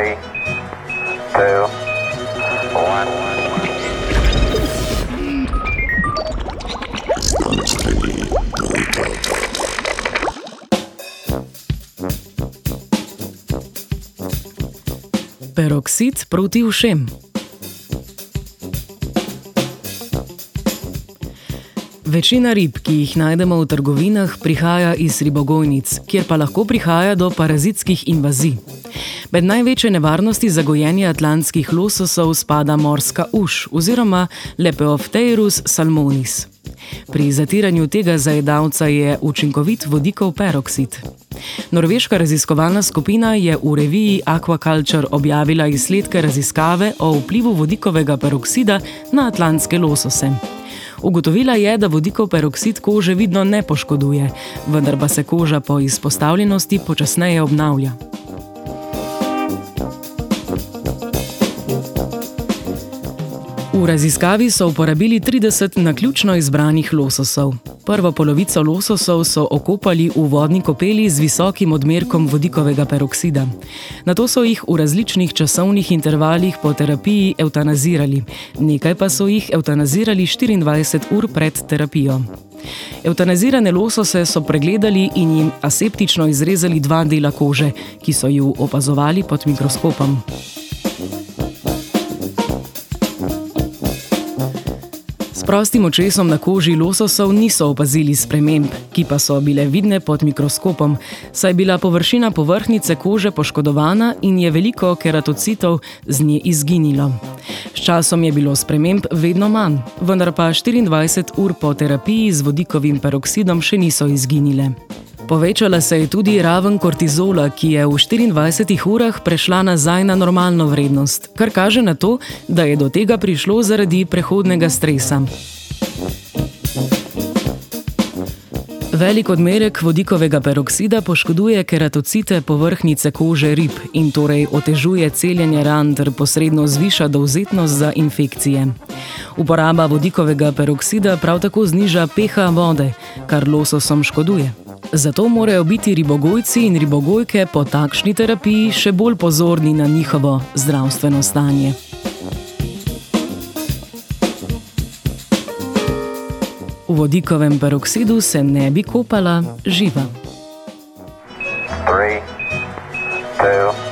Three, two, one. Peroksid proti ušem. Večina rib, ki jih najdemo v trgovinah, prihaja iz ribogojnic, kjer pa lahko prihaja do parazitskih invazij. Med največje nevarnosti za gojenje atlantskih lososov spada morska uš oziroma Lepeopterus salmonis. Pri zatiranju tega zajedavca je učinkovit vodikov peroksid. Norveška raziskovalna skupina je v reviji Aquaculture objavila izsledke raziskave o vplivu vodikovega peroksida na atlantske losose. Ugotovila je, da vodikov peroksid kože vidno ne poškoduje, vendar pa se koža po izpostavljenosti počasneje obnavlja. V raziskavi so uporabili 30 naključno izbranih lososov. Prvo polovico lososov so okopali v vodni kopeli z visokim odmerkom vodikovega peroksida. Na to so jih v različnih časovnih intervalih po terapiji eutanazirali, nekaj pa so jih eutanazirali 24 ur pred terapijo. Eutanazirane losose so pregledali in jim aseptično izrezali dva dela kože, ki so ju opazovali pod mikroskopom. Prostim očesom na koži lososov niso opazili sprememb, ki pa so bile vidne pod mikroskopom, saj je bila površina povrhnice kože poškodovana in je veliko keratocitov z nje izginilo. S časom je bilo sprememb vedno manj, vendar pa 24 ur po terapiji z vodikovim peroksidom še niso izginile. Povečala se je tudi raven kortizola, ki je v 24 urah prešla nazaj na normalno vrednost, kar kaže na to, da je do tega prišlo zaradi prehodnega stresa. Velik odmerek vodikovega peroksida poškoduje keratocite povrhnice kože rib in torej otežuje celjenje ran ter posredno zviša dovzetnost za infekcije. Uporaba vodikovega peroksida prav tako zniža pH vode, kar lososom škoduje. Zato morajo biti ribogojci in ribogojke po takšni terapiji še bolj pozorni na njihovo zdravstveno stanje. V vodikovem peroksidu se ne bi kopala živa. Three, two,